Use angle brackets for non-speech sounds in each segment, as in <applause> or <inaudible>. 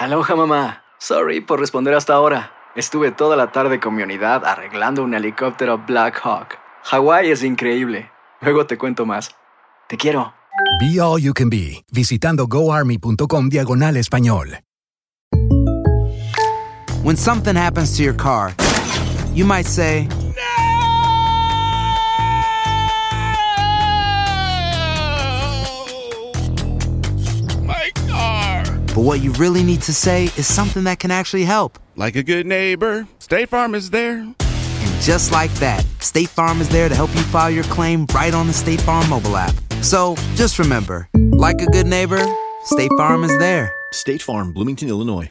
Aloha mamá. Sorry por responder hasta ahora. Estuve toda la tarde con mi unidad arreglando un helicóptero Black Hawk. Hawái es increíble. Luego te cuento más. Te quiero. Be All You Can Be, visitando goarmy.com diagonal español. When something happens to your car, you might say, but what you really need to say is something that can actually help. Like a good neighbor, State Farm is there. And just like that, State Farm is there to help you file your claim right on the State Farm mobile app. So just remember, like a good neighbor, State Farm is there. State Farm, Bloomington, Illinois.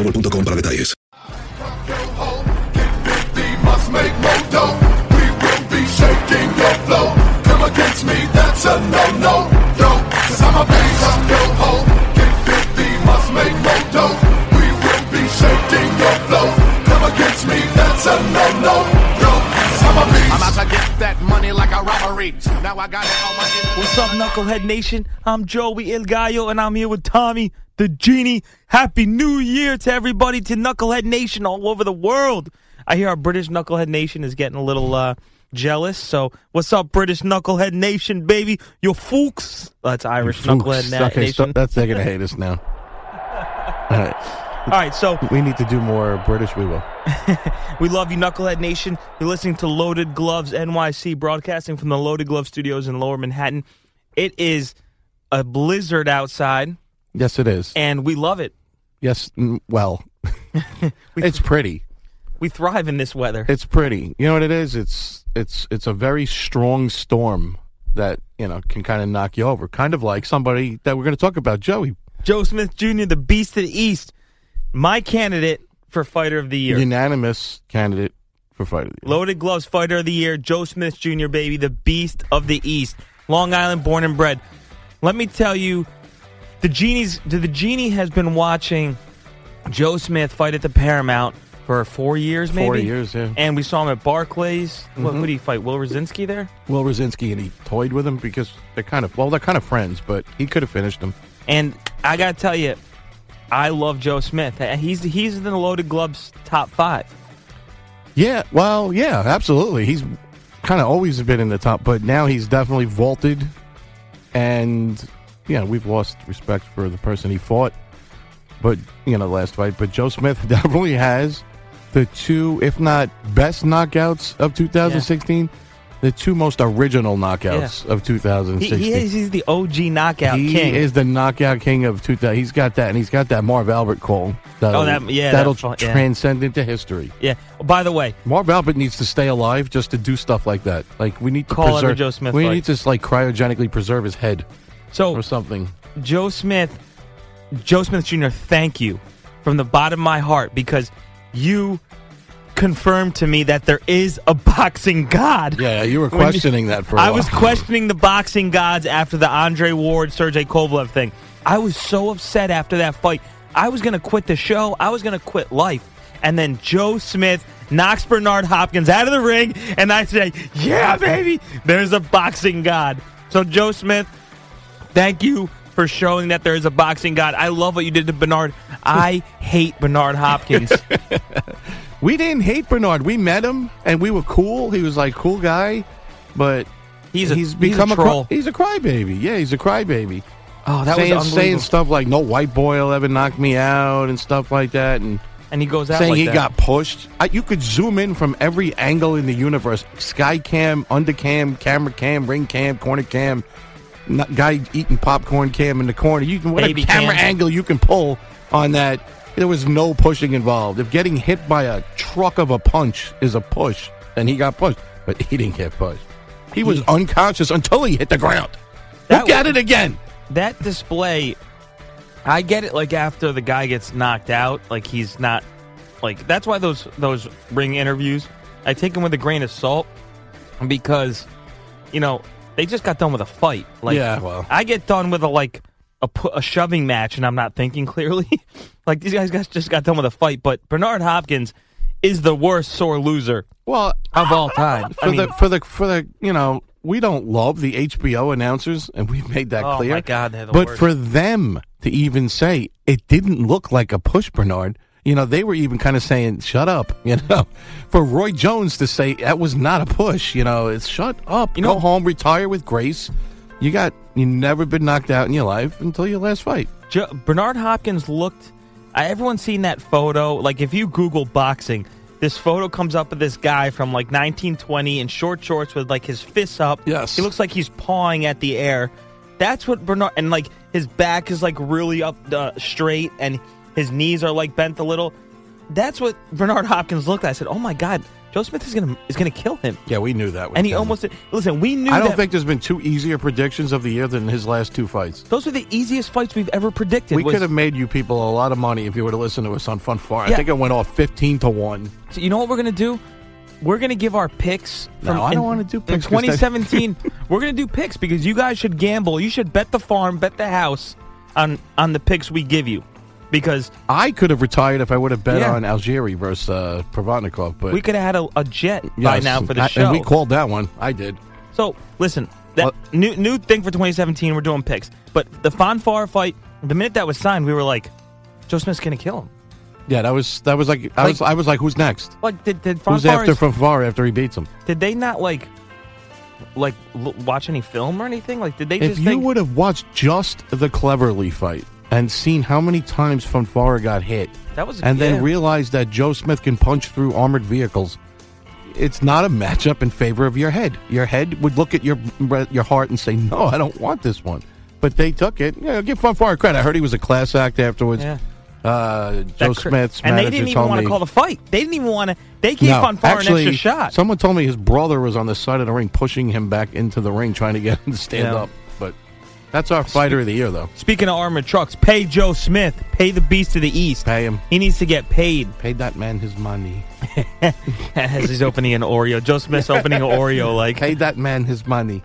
boostmobile.com para detalles. must make Now I got it on my What's up, Knucklehead Nation? I'm Joey El Gallo, and I'm here with Tommy the Genie. Happy New Year to everybody, to Knucklehead Nation all over the world. I hear our British Knucklehead Nation is getting a little uh, jealous. So, what's up, British Knucklehead Nation, baby? You fooks. That's Irish Knucklehead Na- okay, Nation. stop- that's they're gonna hate us now. <laughs> All right. All right, so we need to do more British. We will. <laughs> We love you, Knucklehead Nation. You're listening to Loaded Gloves NYC, broadcasting from the Loaded Glove Studios in Lower Manhattan. It is a blizzard outside, Yes, it is. and we love it. Yes. mm, Well, <laughs> <laughs> it's pretty. We thrive in this weather. It's pretty. You know what it is? It's it's it's a very strong storm that you know can kind of knock you over. Kind of like somebody that we're going to talk about, Joey. Joe Smith Jr., the Beast of the East, my candidate for Fighter of the Year. Unanimous candidate for Fighter of the year. Loaded Gloves Fighter of the Year, Joe Smith Jr., baby, the Beast of the East. Long Island born and bred. Let me tell you, the Genie's the, Genie has been watching Joe Smith fight at the Paramount for four years, maybe. Four years, yeah. And we saw him at Barclays. What, Mhm. who did he fight? Will Rosinsky there? Will Rosinsky and he toyed with him because they're kind of well, they're kind of friends, but he could have finished him. And I gotta tell you, I love Joe Smith. He's he's in the Loaded Gloves top five. Yeah, well, yeah, absolutely. He's kind of always been in the top, but now he's definitely vaulted. And yeah, we've lost respect for the person he fought, but you know, the last fight. But Joe Smith <laughs> definitely has the two, if not best knockouts of 2016, the two most original knockouts of He, 2016. he is, he's the OG knockout He king. is the knockout king of 2000. He's got that, and he's got that Marv Albert call. That'll, Oh, that- yeah, that'll that fu- yeah. transcend into history. Yeah. By the way, Marv Albert needs to stay alive just to do stuff like that. Like we need to Call every preserve. Joe Smith we fight. need to like cryogenically preserve his head. So or something. Joe Smith, Joe Smith Jr. Thank you from the bottom of my heart because you confirmed to me that there is a boxing god. Yeah, you were <laughs> questioning that for. a I while. I was questioning the boxing gods after the Andre Ward Sergey Kovalev thing. I was so upset after that fight. I was going to quit the show. I was going to quit life. And then Joe Smith knocks Bernard Hopkins out of the ring, and I say, "Yeah, baby, there's a boxing god." So Joe Smith, thank you for showing that there is a boxing god. I love what you did to Bernard. I <laughs> hate Bernard Hopkins. <laughs> We didn't hate Bernard. We met him and we were cool. He was like cool guy, but He's a- he's he's a become troll. cry- he's a crybaby. Yeah, he's a crybaby. Oh, that was saying, saying stuff like "No white boy will ever knock me out" and stuff like that, and And he goes out saying like he that. got pushed. I, you could zoom in from every angle in the universe: sky cam, under cam, camera cam, ring cam, corner cam, guy eating popcorn cam in the corner. You can whatever Baby camera cam. angle you can pull on that. There was no pushing involved. If getting hit by a truck of a punch is a push, then he got pushed. But he didn't get pushed. He was unconscious until he hit the ground. That Look at was- it again. that display i get it like after the guy gets knocked out like he's not like that's why those those ring interviews i take them with a grain of salt because you know they just got done with a fight like Yeah, well. i get done with a like a, pu- a shoving match and i'm not thinking clearly <laughs> like these guys got, just got done with a fight but bernard hopkins is the worst sore loser Well, of all time <laughs> for I mean, the for the for the you know we don't love the HBO announcers, and we've made that Oh, clear. my God, they're the but worst. for them to even say it didn't look like a push, Bernard. You know, they were even kind of saying, "Shut up." <laughs> You know, for Roy Jones to say that was not a push. You know, it's shut up. You Go know- home, retire with grace. You got you never been knocked out in your life until your last fight. Jo- Bernard Hopkins looked. Everyone's seen that photo. Like if you Google boxing, this photo comes up of this guy from like 1920 in short shorts with like his fists up. Yes. he looks like he's pawing at the air. That's what Bernard and like his back is like really up uh, straight and his knees are like bent a little. That's what Bernard Hopkins looked at. I said, "Oh my God, Joe Smith is gonna is gonna kill him." Yeah, we knew that. And he almost did. Listen, we knew. I don't that think there's been two easier predictions of the year than his last two fights. those are the easiest fights we've ever predicted. We was- could have made you people a lot of money if you would have listened to us on Fun Far. I think it went off fifteen to one. So you know what we're gonna do? We're gonna give our picks. From No, I don't wanna do in picks that- 2017. <laughs> we're gonna do picks because you guys should gamble. You should bet the farm, bet the house on on the picks we give you, because I could have retired if I would have bet Yeah. on Algieri versus uh, Provodnikov, but we could have had a, a jet by Yes, now for the I- show. And we called that one. I did. so listen, that new new thing for 2017. We're doing picks, but the Fonfar fight. The minute that was signed, we were like, Joe Smith's gonna kill him. Yeah, that was that was like I Like- was I was like, who's next? Like did did Who's Fonfar after from far after he beats him? did they not like like l- watch any film or anything? Like did they If just you think? would have watched just the Cleverly fight and seen how many times Fonfara got hit, That was and then yeah. realized that Joe Smith can punch through armored vehicles, it's not a matchup in favor of your head. Your head would look at your your heart and say, "No, I don't want this one." But they took it. Yeah, give Fonfara credit. I heard he was a class act afterwards. Yeah. Uh, Joe cr- Smith's and they didn't even want to call the fight. They didn't even want to. They gave no, Fonfara actually, an extra shot. Someone told me his brother was on the side of the ring pushing him back into the ring, trying to get him to stand Yeah. up. That's our fighter of the year, though. Speaking of armored trucks, pay Joe Smith. Pay the beast of the East. Pay him. He needs to get paid Paid that man his money. <laughs> as he's opening an Oreo. Joe Smith's opening an Oreo. <laughs> Like Paid that man his money.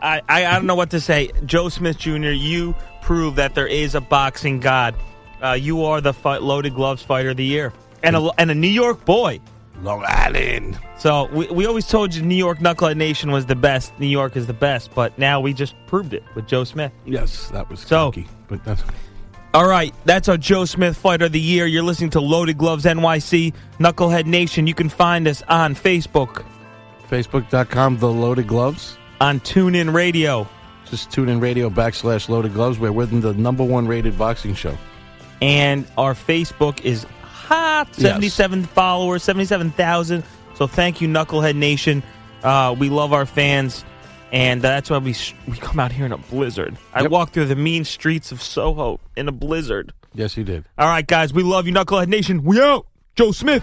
I, I, I don't know what to say. Joe Smith Jr., you prove that there is a boxing god. Uh, you are the fight, loaded gloves fighter of the year, and a and a New York boy. Long Island. So we, we always told you New York Knucklehead Nation was the best. New York is the best, but now we just proved it with Joe Smith. Yes, that was So- cocky, but that's All right, that's our Joe Smith Fighter of the Year. You're listening to Loaded Gloves NYC, Knucklehead Nation. You can find us on Facebook, Facebook.com, The Loaded Gloves. on TuneIn Radio, Just tune in radio backslash Loaded Gloves. We're within the number one rated boxing show. and our Facebook is hot, Yes. 77 followers, 77,000. So thank you, Knucklehead Nation. Uh, we love our fans, and that's why we we come out here in a blizzard. I Yep. walk through the mean streets of Soho in a blizzard. Yes, you did. All right, guys, we love you, Knucklehead Nation. We out. Joe Smith.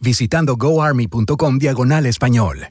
visitando goarmy.com diagonal español.